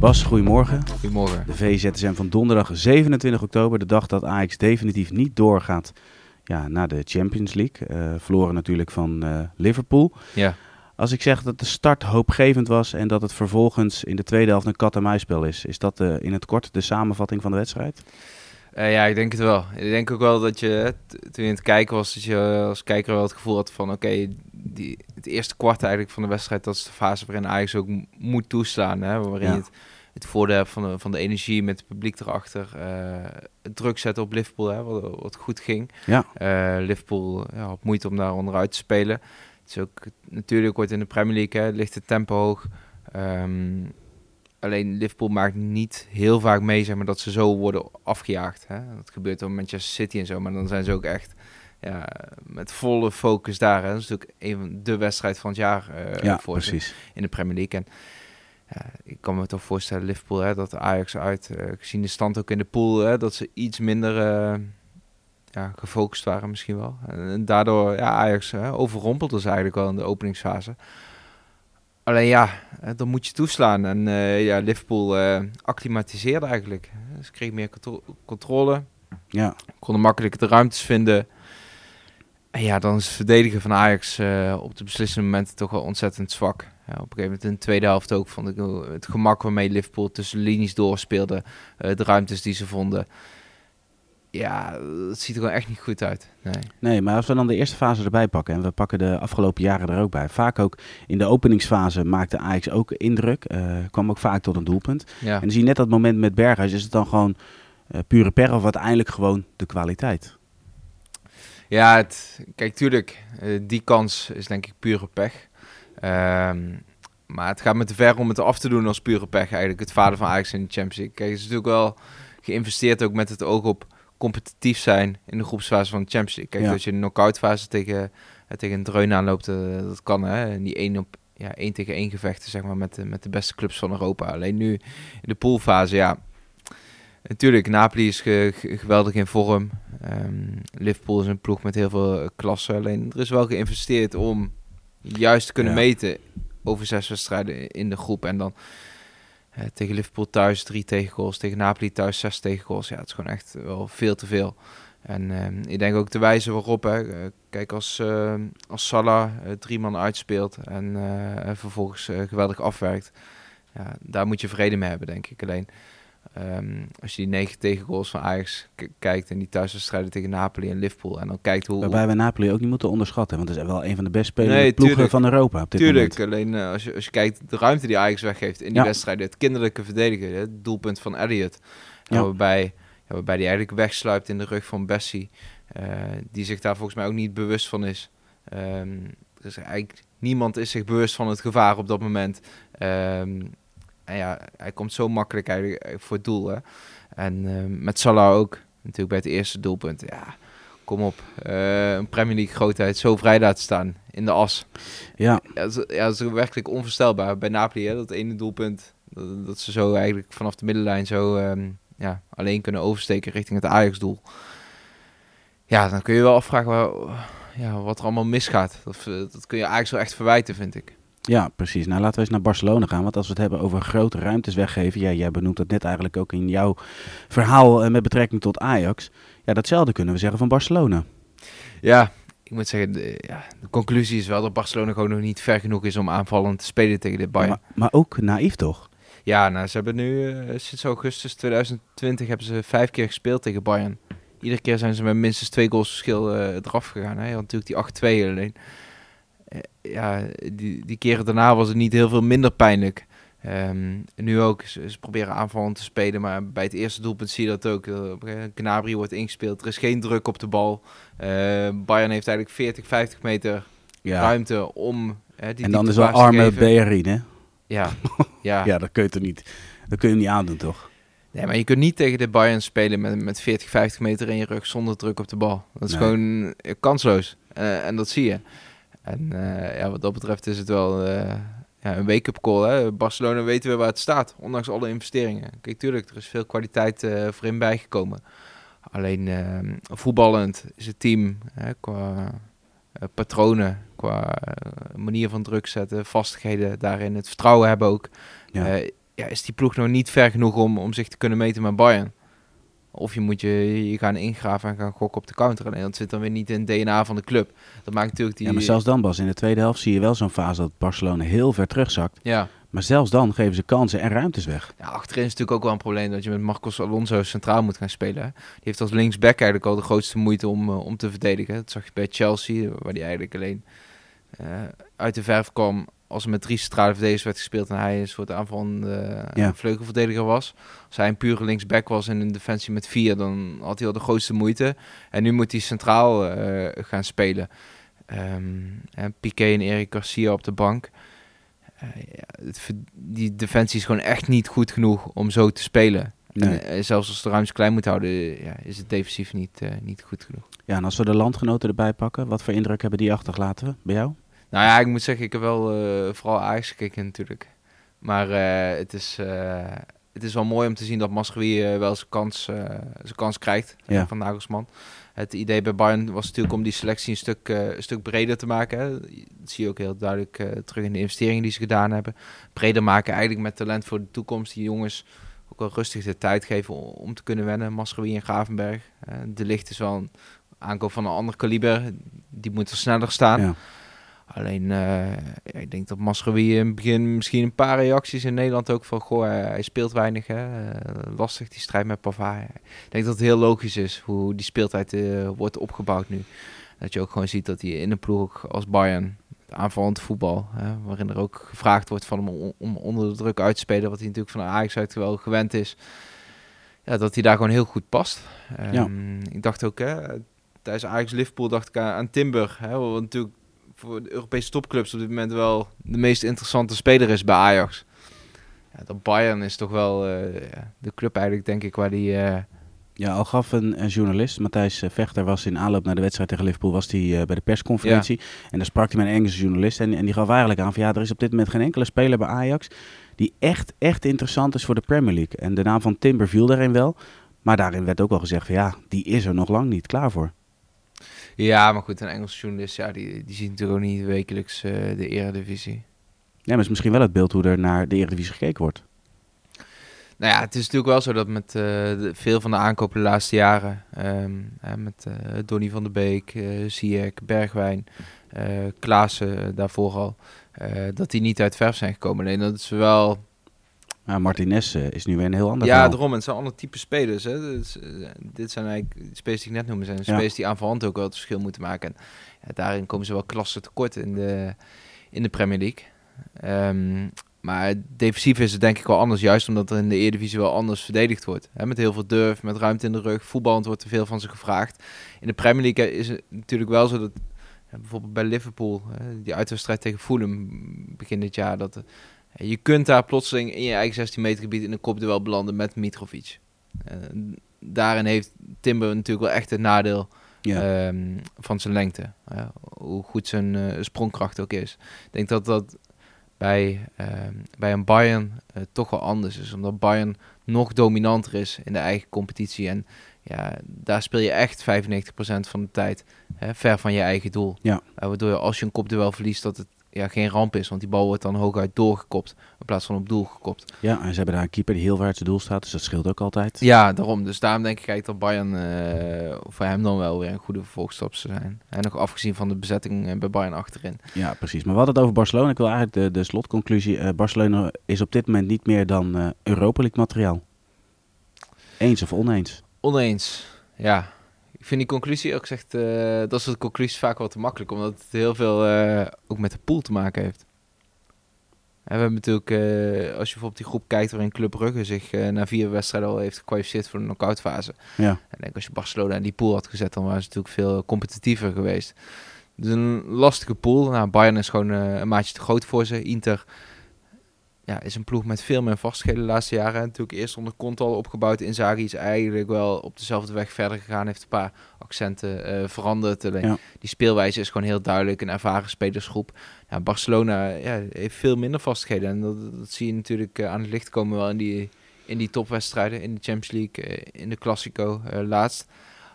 Bas, goedemorgen. Goedemorgen. De VZSM van donderdag 27 oktober, de dag dat Ajax definitief niet doorgaat ja, naar de Champions League. Uh, verloren natuurlijk van uh, Liverpool. Ja. Als ik zeg dat de start hoopgevend was en dat het vervolgens in de tweede helft een kat-en-muisspel is, is dat uh, in het kort de samenvatting van de wedstrijd? Uh, ja, ik denk het wel. Ik denk ook wel dat je, toen je het kijken was, dat je als kijker wel het gevoel had van, oké, okay, het eerste kwart eigenlijk van de wedstrijd, dat is de fase waarin Ajax ook moet toeslaan. Hè, waarin ja. het, het voordeel van de, van de energie met het publiek erachter, uh, druk zetten op Liverpool, hè, wat, wat goed ging. Ja. Uh, Liverpool ja, had moeite om daar onderuit te spelen. Het is ook, natuurlijk wordt in de Premier League, hè, ligt het tempo hoog. Um, Alleen Liverpool maakt niet heel vaak mee, zeg maar, dat ze zo worden afgejaagd. Hè? Dat gebeurt dan met Manchester City en zo, maar dan zijn ze ook echt ja, met volle focus daar. Hè? Dat is natuurlijk een van de wedstrijd van het jaar uh, ja, voor precies. Ze in de Premier League. En ja, ik kan me toch voorstellen, Liverpool, hè, dat Ajax uit, uh, gezien de stand ook in de pool, hè, dat ze iets minder uh, ja, gefocust waren misschien wel. En, daardoor, ja, Ajax overrompelde ze eigenlijk wel in de openingsfase. Alleen ja, dan moet je toeslaan. En uh, ja, Liverpool uh, acclimatiseerde eigenlijk. Ze kregen meer contro controle. Ja. Konden makkelijk de ruimtes vinden. En ja, dan is het verdedigen van Ajax uh, op de beslissende momenten toch wel ontzettend zwak. Ja, op een gegeven moment in de tweede helft ook vond ik het gemak waarmee Liverpool tussen linies doorspeelde. de ruimtes die ze vonden ja, het ziet er gewoon echt niet goed uit. Nee. nee, maar als we dan de eerste fase erbij pakken, en we pakken de afgelopen jaren er ook bij. Vaak ook in de openingsfase maakte Ajax ook indruk. Uh, kwam ook vaak tot een doelpunt. Ja. En dan zie je net dat moment met Berghuis, is het dan gewoon uh, pure per of uiteindelijk gewoon de kwaliteit? Ja, het, kijk, tuurlijk, uh, die kans is denk ik pure pech. Um, maar het gaat me te ver om het af te doen als pure pech eigenlijk. Het vader van Ajax in de Champions League. Kijk, het is natuurlijk wel geïnvesteerd ook met het oog op competitief zijn in de groepsfase van de Champions League. Kijk, Ja. als je in de knock-out fase tegen, eh, tegen een dreun aanloopt, eh, dat kan hè. En die één op ja, één tegen één gevechten, zeg maar, met de, met de beste clubs van Europa. Alleen nu in de poolfase, ja. Natuurlijk, Napoli is ge- ge- geweldig in vorm. Ehm, Liverpool is een ploeg met heel veel eh, klasse. Alleen er is wel geïnvesteerd om juist te kunnen Ja. meten over zes wedstrijden in de groep. En dan tegen Liverpool thuis drie tegengoals, tegen Napoli thuis zes tegengoals. Ja, het is gewoon echt wel veel te veel. En ehm, ik denk ook de wijze waarop, hè, eh, kijk als, eh, als Salah eh, drie man uitspeelt en eh, en vervolgens eh, geweldig afwerkt. Ja, daar moet je vrede mee hebben, denk ik. Alleen ehm, als je die negen tegengoals van Ajax kijkt en die thuiswedstrijden tegen Napoli en Liverpool en dan kijkt hoe... Waarbij we Napoli ook niet moeten onderschatten, want het is wel een van de best spelende Nee, ploegen tuurlijk. van Europa op dit Tuurlijk, moment. alleen eh, als, je, als je kijkt de ruimte die Ajax weggeeft in die Ja. wedstrijden, het kinderlijke verdedigen, het doelpunt van Elliot, Ja. ja. waarbij, ja, waarbij die eigenlijk wegsluipt in de rug van Bessie, eh, die zich daar volgens mij ook niet bewust van is. Ehm, dus eigenlijk niemand is zich bewust van het gevaar op dat moment. Ehm, en ja, hij komt zo makkelijk eigenlijk eigenlijk voor het doel. Hè. En ehm, met Salah ook, natuurlijk bij het eerste doelpunt. Ja, kom op. Eh, een Premier League grootheid zo vrij laten staan in de as. Ja, Ja, dat is, ja, dat is werkelijk onvoorstelbaar. Bij Napoli, hè, dat ene doelpunt, dat, dat ze zo eigenlijk vanaf de middenlijn zo ehm, ja, alleen kunnen oversteken richting het Ajax-doel. Ja, dan kun je wel afvragen waar, ja, wat er allemaal misgaat. Dat, eh, dat kun je Ajax wel echt verwijten, vind ik. Ja, precies. Nou, laten we eens naar Barcelona gaan. Want als we het hebben over grote ruimtes weggeven. Ja, jij benoemt het net eigenlijk ook in jouw verhaal eh, met betrekking tot Ajax. Ja, datzelfde kunnen we zeggen van Barcelona. Ja, ik moet zeggen, de, ja, de conclusie is wel dat Barcelona gewoon nog niet ver genoeg is om aanvallend te spelen tegen dit Bayern. Maar, maar ook naïef toch? Ja, nou, ze hebben nu eh, sinds augustus 2020 hebben ze vijf keer gespeeld tegen Bayern. Iedere keer zijn ze met minstens twee goals verschil eh, eraf gegaan. Hè. Je had natuurlijk die 8-2 alleen. Eh, ja, die, die keren daarna was het niet heel veel minder pijnlijk. Ehm, nu ook, ze, ze proberen aanvallend te spelen, maar bij het eerste doelpunt zie je dat ook. Uh, Gnabry wordt ingespeeld, er is geen druk op de bal. Eh, Bayern heeft eigenlijk 40, 50 meter Ja. ruimte om eh, die en dan is wel arme. Beherin, hè? Ja, ja. Ja, dat kun je toch niet, dat kun je niet aandoen, toch? Nee, maar je kunt niet tegen de Bayern spelen met, met 40, 50 meter in je rug zonder druk op de bal. Dat is Nee. gewoon eh, kansloos. Eh, en dat zie je. En eh, ja, wat dat betreft is het wel eh, ja, een wake-up call. Hè? Barcelona weten we waar het staat, ondanks alle investeringen. Kijk, tuurlijk, er is veel kwaliteit eh voor in bijgekomen. Alleen voetballend is het team hè, qua patronen, qua manier van druk zetten, vastigheden daarin, het vertrouwen hebben ook. Ja, is die ploeg nog niet ver genoeg om, om zich te kunnen meten met Bayern. Of je moet je, je gaan ingraven en gaan gokken op de counter. Alleen dat zit dan weer niet in het DNA van de club. Dat maakt natuurlijk die... Ja, maar zelfs dan Bas, in de tweede helft zie je wel zo'n fase dat Barcelona heel ver terugzakt. Ja. Maar zelfs dan geven ze kansen en ruimtes weg. Ja, achterin is natuurlijk ook wel een probleem dat je met Marcos Alonso centraal moet gaan spelen. Die heeft als linksback eigenlijk al de grootste moeite om, uh, om te verdedigen. Dat zag je bij Chelsea, waar hij eigenlijk alleen uh, uit de verf kwam als er met drie centrale verdedigers werd gespeeld en hij een soort aanvallende Ja. vleugelverdediger was. Als hij een pure linksback was in een defensie met vier, dan had hij al de grootste moeite. En nu moet hij centraal eh, gaan spelen. Ehm, en Piqué en Eric Garcia op de bank. Eh, ja, het die defensie is gewoon echt niet goed genoeg om zo te spelen. Nee. En, eh, zelfs als de ruimte klein moet houden, ja, is het defensief niet, niet goed genoeg. Ja, en als we de landgenoten erbij pakken, wat voor indruk hebben die achtergelaten bij jou? Nou ja, ik moet zeggen, ik heb wel eh, vooral Ajax gekeken natuurlijk. Maar eh, het, is, eh, het is wel mooi om te zien dat Mascherwie eh, wel zijn kans, zijn kans krijgt Ja. van Nagelsman. Het idee bij Bayern was natuurlijk om die selectie een stuk, een stuk breder te maken. Hè. Dat zie je ook heel duidelijk terug in de investeringen die ze gedaan hebben. Breder maken eigenlijk met talent voor de toekomst. Die jongens ook wel rustig de tijd geven om, te kunnen wennen. Mascherwie en Gravenberg. De Licht is wel een aankoop van een ander kaliber. Die moet er sneller staan. Ja. Alleen, eh, ik denk dat Mascherwie in het begin misschien een paar reacties in Nederland ook van... Goh, hij, hij speelt weinig, hè. eh, lastig die strijd met Pavard. Ik denk dat het heel logisch is hoe die speeltijd eh, wordt opgebouwd nu. Dat je ook gewoon ziet dat hij in een ploeg als Bayern, aanvallend voetbal... Hè, waarin er ook gevraagd wordt van hem om, om onder de druk uit te spelen... wat hij natuurlijk van Ajax uit wel gewend is... Ja, dat hij daar gewoon heel goed past. Ja. Ehm, Ik dacht ook, hè, tijdens Ajax-Liverpool dacht ik aan, aan Timber. Hè, wat natuurlijk voor de Europese topclubs op dit moment wel de meest interessante speler is bij Ajax. Ja, dat Bayern is toch wel eh, de club eigenlijk, denk ik, waar die... eh, Ja, al gaf een, een journalist, Matthijs eh, Vechter, was in aanloop naar de wedstrijd tegen Liverpool, was hij bij de persconferentie. En daar sprak hij met een Engelse journalist en, en die gaf eigenlijk aan van ja, er is op dit moment geen enkele speler bij Ajax die echt, echt interessant is voor de Premier League. En de naam van Timber viel daarin wel, maar daarin werd ook wel gezegd van ja, die is er nog lang niet klaar voor. Ja, maar goed, een Engelse journalist, ja, die, die ziet natuurlijk ook niet wekelijks eh, de eredivisie. Ja, maar is misschien wel het beeld hoe er naar de Eredivisie gekeken wordt. Nou ja, het is natuurlijk wel zo dat met eh, de- veel van de aankopen de laatste jaren, ehm, met eh, Donny van der Beek, Ziyech, Bergwijn, Klaassen daarvoor al, dat die niet uit verf zijn gekomen. Alleen dat is wel Maar Martinez eh, is nu weer een heel ander Ja, verhaal. daarom. Het zijn andere type spelers. Hè. Eh, dit zijn eigenlijk de spelers die ik net noemde. Zijn Ja. spelers die aanvallend ook wel het verschil moeten maken. En ja, daarin komen ze wel klasse tekort in de, in de Premier League. Ehm, maar defensief is het denk ik wel anders. Juist omdat er in de Eredivisie wel anders verdedigd wordt. Hè, met heel veel durf, met ruimte in de rug. Voetballend wordt er veel van ze gevraagd. In de Premier League is het natuurlijk wel zo dat... ja, bijvoorbeeld bij Liverpool, hè, die uitwedstrijd tegen Fulham begin dit jaar... dat eh, je kunt daar plotseling in je eigen 16 meter gebied in een kopduel belanden met Mitrovic. Eh, daarin heeft Timber natuurlijk wel echt het nadeel Ja. ehm, van zijn lengte. hoe goed zijn eh, sprongkracht ook is. Ik denk dat dat bij, ehm, bij een Bayern eh, toch wel anders is. Omdat Bayern nog dominanter is in de eigen competitie. En ja, daar speel je echt 95% van de tijd hè, ver van je eigen doel. Ja. Waardoor je als je een kopduel verliest dat het ja, geen ramp is. Want die bal wordt dan hooguit doorgekopt in plaats van op doel gekopt. ja, en ze hebben daar een keeper die heel ver uit zijn doel staat, dus dat scheelt ook altijd. Ja, daarom. Dus daarom denk ik eigenlijk dat Bayern eh, voor hem dan wel weer een goede vervolgstap zou zijn. En nog afgezien van de bezetting eh, bij Bayern achterin. Ja, precies. Maar we hadden het over Barcelona. Ik wil eigenlijk de, de slotconclusie. eh, Barcelona is op dit moment niet meer dan eh Europa League materiaal. Eens of oneens? Oneens, ja. Ik vind die conclusie ook gezegd, eh dat soort conclusies vaak wel te makkelijk. Omdat het heel veel eh, ook met de pool te maken heeft. En we hebben natuurlijk, eh, als je bijvoorbeeld die groep kijkt waarin Club Brugge zich na vier wedstrijden al heeft gekwalificeerd voor de knock-out fase. Ja. En ik denk als je Barcelona in die pool had gezet, dan waren ze natuurlijk veel competitiever geweest. Dus een lastige pool. Nou, Bayern is gewoon een maatje te groot voor ze. Inter ja, is een ploeg met veel meer vastigheden de laatste jaren. En natuurlijk eerst onder Conte al opgebouwd. Inzaghi is eigenlijk wel op dezelfde weg verder gegaan. Heeft een paar accenten eh, veranderd. Alleen Ja. Die speelwijze is gewoon heel duidelijk. Een ervaren spelersgroep. Ja, Barcelona ja, heeft veel minder vastigheden. En dat, dat zie je natuurlijk eh, aan het licht komen wel in die, in die topwedstrijden. In de Champions League, eh, in de Classico laatst.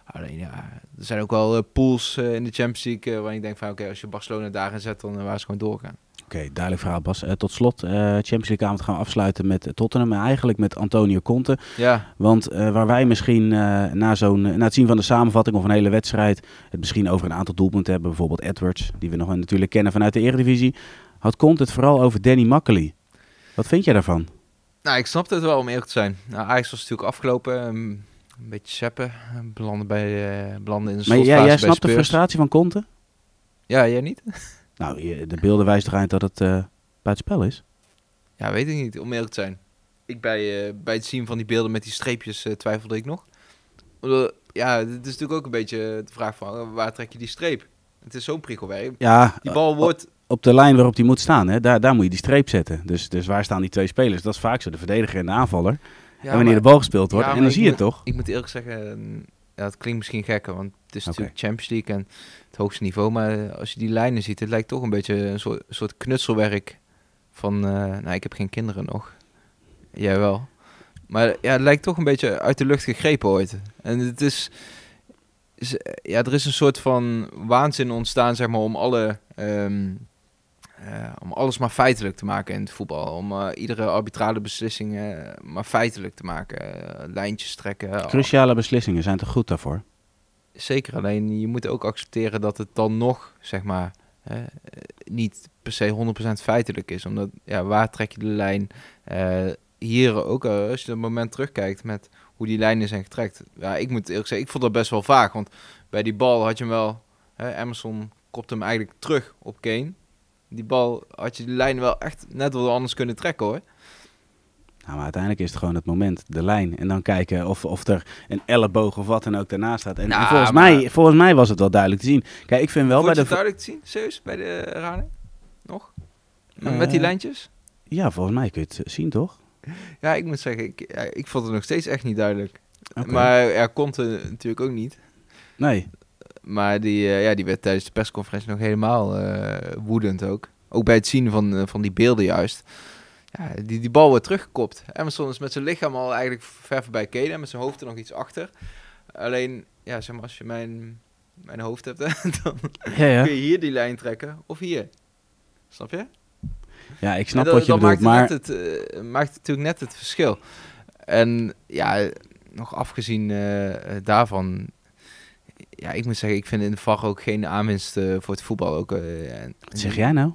Alleen ja, er zijn ook wel pools in de Champions League... waar ik denk van oké, als je Barcelona daarin zet... dan waar ze gewoon doorgaan. Oké, Oké, duidelijk verhaal Bas. Uh, tot slot, uh, Champions League avond gaan we afsluiten met Tottenham. Maar eigenlijk met Antonio Conte. Ja. Want uh, waar wij misschien na, zo'n, na het zien van de samenvatting of een hele wedstrijd... het misschien over een aantal doelpunten hebben. Bijvoorbeeld Edwards, die we nog natuurlijk kennen vanuit de Eredivisie. Had Conte het vooral over Danny Makkely. Wat vind jij daarvan? Nou, ik snap het wel om eerlijk te zijn. Nou, Ajax was natuurlijk afgelopen... Um, een beetje seppen. Belanden, bij, belanden in de Maar jij, jij snapt de frustratie van Conte? Ja, jij niet? Nou, de beelden wijzen eruit dat het uh, buitenspel is. Ja, weet ik niet, om eerlijk te zijn. Ik bij, uh, bij het zien van die beelden met die streepjes uh, twijfelde ik nog. Ja, het is natuurlijk ook een beetje de vraag van waar trek je die streep? Het is zo'n prikkelwerk. Ja, die bal wordt... Op de lijn waarop die moet staan, hè, daar, daar moet je die streep zetten. Dus, dus waar staan die twee spelers? Dat is vaak zo, de verdediger en de aanvaller. Ja, en wanneer de bal gespeeld wordt, en dan zie je het toch? Ik moet eerlijk zeggen, ja, het klinkt misschien gekker, want het is natuurlijk Champions League en het hoogste niveau. Maar als je die lijnen ziet, het lijkt toch een beetje een soort, soort knutselwerk van... Uh, nou, ik heb geen kinderen nog. Jij wel. Maar ja, het lijkt toch een beetje uit de lucht gegrepen ooit. En het is... ja, er is een soort van waanzin ontstaan, zeg maar, om alle... Um, uh, om alles maar feitelijk te maken in het voetbal. Om uh, iedere arbitrale beslissing uh, maar feitelijk te maken. lijntjes trekken. Cruciale beslissingen zijn toch goed daarvoor? Zeker, alleen je moet ook accepteren dat het dan nog, zeg maar, niet per se 100% feitelijk is. Omdat, ja, waar trek je de lijn? hier ook, als je het moment terugkijkt met hoe die lijnen zijn getrekt. Ja, ik moet eerlijk zeggen, ik vond dat best wel vaag. Want bij die bal had je hem wel, Emerson kopt hem eigenlijk terug op Kane die bal had je de lijn wel echt net wat anders kunnen trekken hoor. Nou, maar uiteindelijk is het gewoon het moment, de lijn. En dan kijken of, of er een elleboog of wat dan ook daarnaast staat. En, nou, volgens, mij, volgens mij was het wel duidelijk te zien. Kijk, ik vind wel bij de... duidelijk te zien? Serieus, bij de herhaling? Nog? Met die eh, lijntjes? Ja, volgens mij kun je het zien, toch? Ja, ik moet zeggen, ik, ik vond het nog steeds echt niet duidelijk. Maar er komt er natuurlijk ook niet. Nee. Maar die, uh, ja, die werd tijdens de persconferentie nog helemaal uh, woedend ook. Ook bij het zien van, van die beelden juist. Ja, die, die bal wordt teruggekopt. Emerson is met zijn lichaam al eigenlijk ver voorbij Kane. En met zijn hoofd er nog iets achter. Alleen, ja, zeg maar, als je mijn, mijn hoofd hebt, dan ja, ja. kun je hier die lijn trekken. Of hier. Snap je? Ja, ik snap wat je bedoelt, maar... Het, uh, maakt natuurlijk net het verschil. En ja, nog afgezien uh, daarvan ja, ik moet zeggen, ik vind in de VAR ook geen aanwinst uh, voor het voetbal. Ook, Wat zeg jij nou?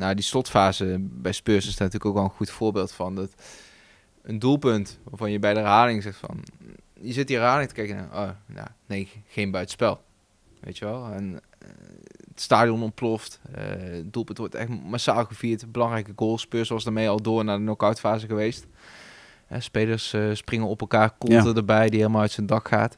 Nou, die slotfase bij Spurs is natuurlijk ook wel een goed voorbeeld van. Dat een doelpunt waarvan je bij de herhaling zegt van... Je zit die herhaling te kijken en oh, nou, nee, geen buitenspel. Weet je wel? En uh, het stadion ontploft. het doelpunt wordt echt massaal gevierd. Belangrijke goal. Spurs was daarmee al door naar de knock-out fase geweest. spelers springen op elkaar. Komt ja. erbij die helemaal uit zijn dak gaat.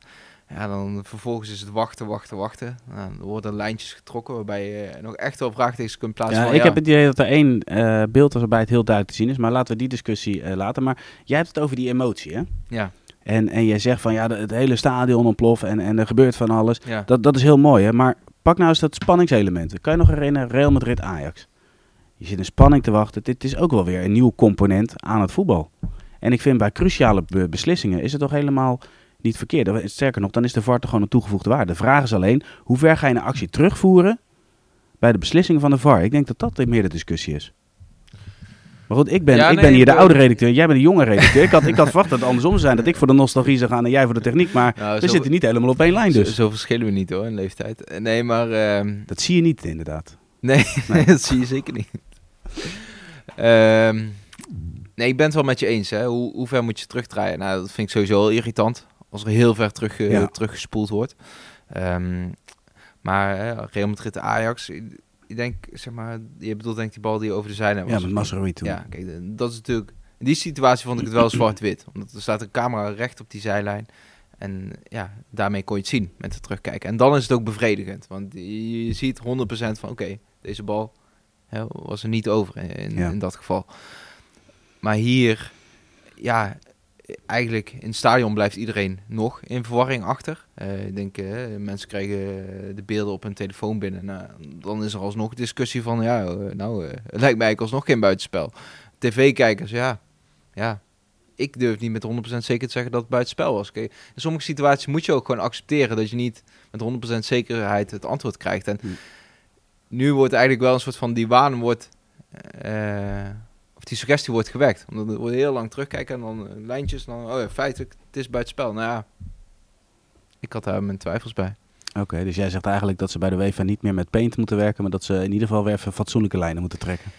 Ja, dan vervolgens is het wachten, wachten, wachten. Nou, er worden lijntjes getrokken waarbij je nog echt wel vraagtekens kunt plaatsen. Ja, ik heb het idee dat er één uh, beeld waarbij het heel duidelijk te zien is. Maar laten we die discussie uh, laten. Maar jij hebt het over die emotie, hè? Ja. En, en jij zegt van ja, het hele stadion ontploft en, en er gebeurt van alles. Ja. Dat, dat is heel mooi, hè? Maar pak nou eens dat spanningselement. Kan je nog herinneren, Real Madrid-Ajax? Je zit in spanning te wachten. Dit is ook wel weer een nieuw component aan het voetbal. En ik vind bij cruciale beslissingen is het toch helemaal niet verkeerd. Sterker nog, dan is de VAR toch gewoon een toegevoegde waarde. De vraag is alleen, hoe ver ga je een actie terugvoeren bij de beslissingen van de VAR? Ik denk dat dat meer de discussie is. Maar goed, ik ben, ik ben hier de oude redacteur, jij bent de jonge redacteur. ik, had, ik had verwacht dat het andersom zou zijn, dat ik voor de nostalgie zou gaan en jij voor de techniek. Maar nou, we zitten niet helemaal op één lijn dus. Zo, verschillen we niet hoor, in leeftijd. Nee, maar... Uh... Dat zie je niet inderdaad. Nee, nee. dat zie je zeker niet. Um, nee, ik ben het wel met je eens. Hè. Hoe, hoe ver moet je terugdraaien? Nou, dat vind ik sowieso heel irritant. Als er heel ver terug, uh, teruggespoeld wordt. Um, maar uh, Real Madrid Ajax, ik denk, zeg maar, je bedoelt denk ik die bal die over de zijlijn was. Ja, met Masraoui toen. Ja, kijk, dat is natuurlijk... In die situatie vond ik het wel zwart-wit. Omdat er staat een camera recht op die zijlijn. En ja, daarmee kon je het zien met het terugkijken. En dan is het ook bevredigend. Want je, ziet 100% van, oké, deze bal hè, was er niet over in, in dat geval. Maar hier, ja, eigenlijk in het stadion blijft iedereen nog in verwarring achter. Uh, ik denk, uh, mensen krijgen de beelden op hun telefoon binnen. Nou, dan is er alsnog discussie van, ja, uh, nou, het lijkt mij eigenlijk alsnog geen buitenspel. TV-kijkers, ja, ja, ik durf niet met 100% zeker te zeggen dat het buitenspel was. In sommige situaties moet je ook gewoon accepteren dat je niet met 100% zekerheid het antwoord krijgt. En hm. nu wordt eigenlijk wel een soort van die waan wordt of die suggestie wordt gewekt. Omdat we heel lang terugkijken en dan lijntjes. En dan, oh ja, feitelijk, het is bij het spel. Nou ja, ik had daar mijn twijfels bij. Oké, dus jij zegt eigenlijk dat ze bij de UEFA niet meer met paint moeten werken, maar dat ze in ieder geval weer even fatsoenlijke lijnen moeten trekken.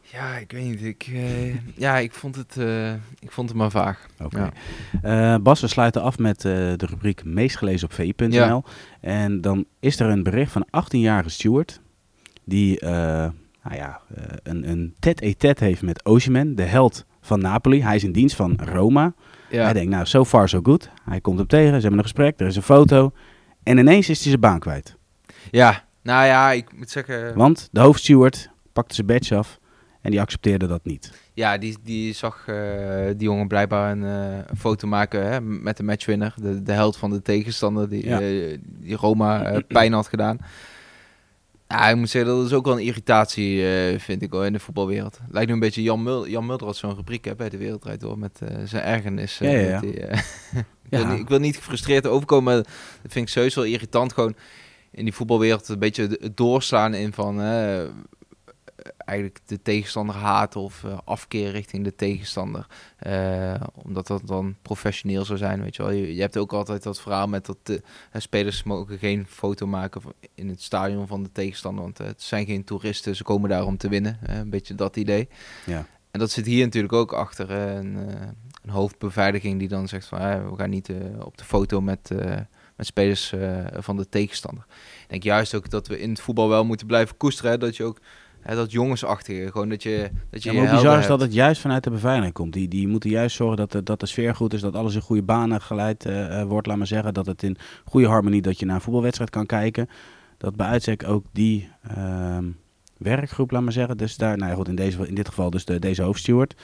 Ja, ik weet niet. Ik, uh, ja, ik vond het, uh, ik vond het maar vaag. Oké. Ja. Uh, Bas, we sluiten af met de rubriek meest gelezen op vi.nl. Ja. En dan is er een bericht van 18-jarige Stewart, die nou ja, een, een tête-et-tête heeft met Osimhen, de held van Napoli. Hij is in dienst van Roma. Ja. Hij denkt, nou, so far so good. Hij komt hem tegen, ze hebben een gesprek, er is een foto. En ineens is hij zijn baan kwijt. Ja, nou ja, ik moet zeggen... Want de hoofdsteward pakte zijn badge af en die accepteerde dat niet. Ja, die, die zag uh, die jongen blijkbaar een, uh, een foto maken hè, met de matchwinner. De, de held van de tegenstander die, ja. uh, die Roma pijn had gedaan. Ja, ik moet zeggen, dat is ook wel een irritatie, vind ik, hoor, in de voetbalwereld. Lijkt nu een beetje Jan, Mul Jan Mulder had zo'n rubriek hè, bij de Wereldrijd door met zijn ergernis. Ja, ja, die, ik, wil niet, ik, wil niet, gefrustreerd overkomen, maar dat vind ik sowieso wel irritant. Gewoon in die voetbalwereld een beetje het doorslaan in van eigenlijk de tegenstander haat of uh, afkeer richting de tegenstander. Uh, omdat dat dan professioneel zou zijn, weet je wel. Je, je hebt ook altijd dat verhaal met dat de uh, spelers mogen geen foto maken in het stadion van de tegenstander, want het zijn geen toeristen, ze komen daar om te winnen. een beetje dat idee. Ja. En dat zit hier natuurlijk ook achter een, een, hoofdbeveiliging die dan zegt van we gaan niet op de foto met, met spelers van de tegenstander. Ik denk juist ook dat we in het voetbal wel moeten blijven koesteren, dat je ook dat jongensachtige. Gewoon dat je. Dat je ja, maar bizar is dat het juist vanuit de beveiliging komt. Die, die moeten juist zorgen dat de, dat de sfeer goed is, dat alles in goede banen geleid uh, wordt. Laat maar zeggen dat het in goede harmonie dat je naar een voetbalwedstrijd kan kijken. Dat bij uitstek ook die uh, werkgroep, laat maar zeggen. Dus daar, nou ja, goed, in, deze, in dit geval dus de, deze hoofdsteward.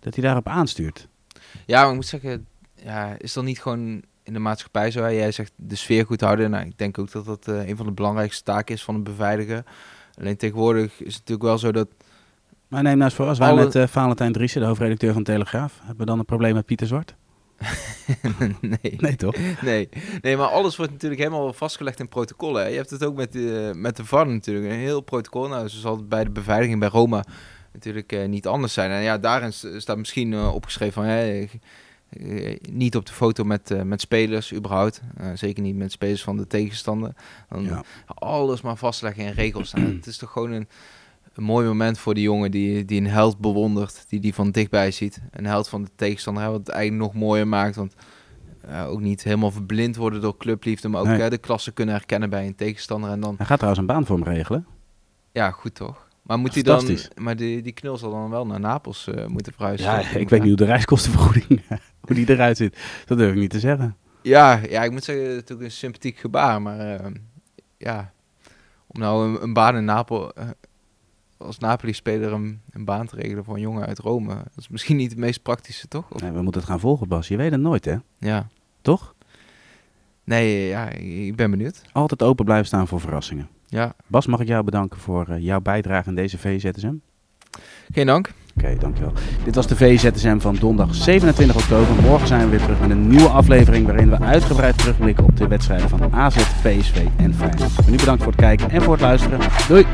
Dat hij daarop aanstuurt. Ja, maar ik moet zeggen, ja, is dat niet gewoon in de maatschappij zo? Jij zegt de sfeer goed houden. Nou, ik denk ook dat dat uh, een van de belangrijkste taken is van een beveiliger. Alleen tegenwoordig is het natuurlijk wel zo dat... Maar neem nou eens voor, als wij met uh, Valentijn Driessen, de hoofdredacteur van Telegraaf, hebben we dan een probleem met Pieter Zwart? nee. Nee, toch? Nee. nee, maar alles wordt natuurlijk helemaal vastgelegd in protocollen. Je hebt het ook met, de, met de VAR natuurlijk, een heel protocol. Nou, zo zal het bij de beveiliging bij Roma natuurlijk uh, niet anders zijn. En ja, daarin staat misschien uh, opgeschreven van... Hey, uh, niet op de foto met, uh, met spelers, überhaupt. Uh, zeker niet met spelers van de tegenstander. Dan ja. Alles maar vastleggen in regels. Het is toch gewoon een, een mooi moment voor die jongen die, die een held bewondert, die die van dichtbij ziet. Een held van de tegenstander, hè, wat het eigenlijk nog mooier maakt. Want ook niet helemaal verblind worden door clubliefde, maar ook nee. de klasse kunnen herkennen bij een tegenstander. En dan... Hij gaat trouwens een baan voor hem regelen. Ja, goed toch? Maar moet hij dan, maar die, die knul zal dan wel naar Napels uh, moeten verhuizen. Ja, ik weet niet hoe de reiskostenvergoeding, hoe die eruit ziet. Dat durf ik niet te zeggen. Ja, ja ik moet zeggen, ook een sympathiek gebaar. Maar uh, ja, om nou een, een baan in Napels, uh, als Napoli-speler een, een, baan te regelen voor een jongen uit Rome. Dat is misschien niet het meest praktische, toch? Of? Nee, we moeten het gaan volgen, Bas. Je weet het nooit, hè? Ja. Toch? Nee, ja, ik ben benieuwd. Altijd open blijven staan voor verrassingen. Ja. Bas, mag ik jou bedanken voor uh, jouw bijdrage aan deze VZSM? Geen dank. Oké, okay, dankjewel. Dit was de VZSM van donderdag 27 oktober. Morgen zijn we weer terug met een nieuwe aflevering waarin we uitgebreid terugblikken op de wedstrijden van AZ, PSV en Feyenoord. nu bedankt voor het kijken en voor het luisteren. Doei!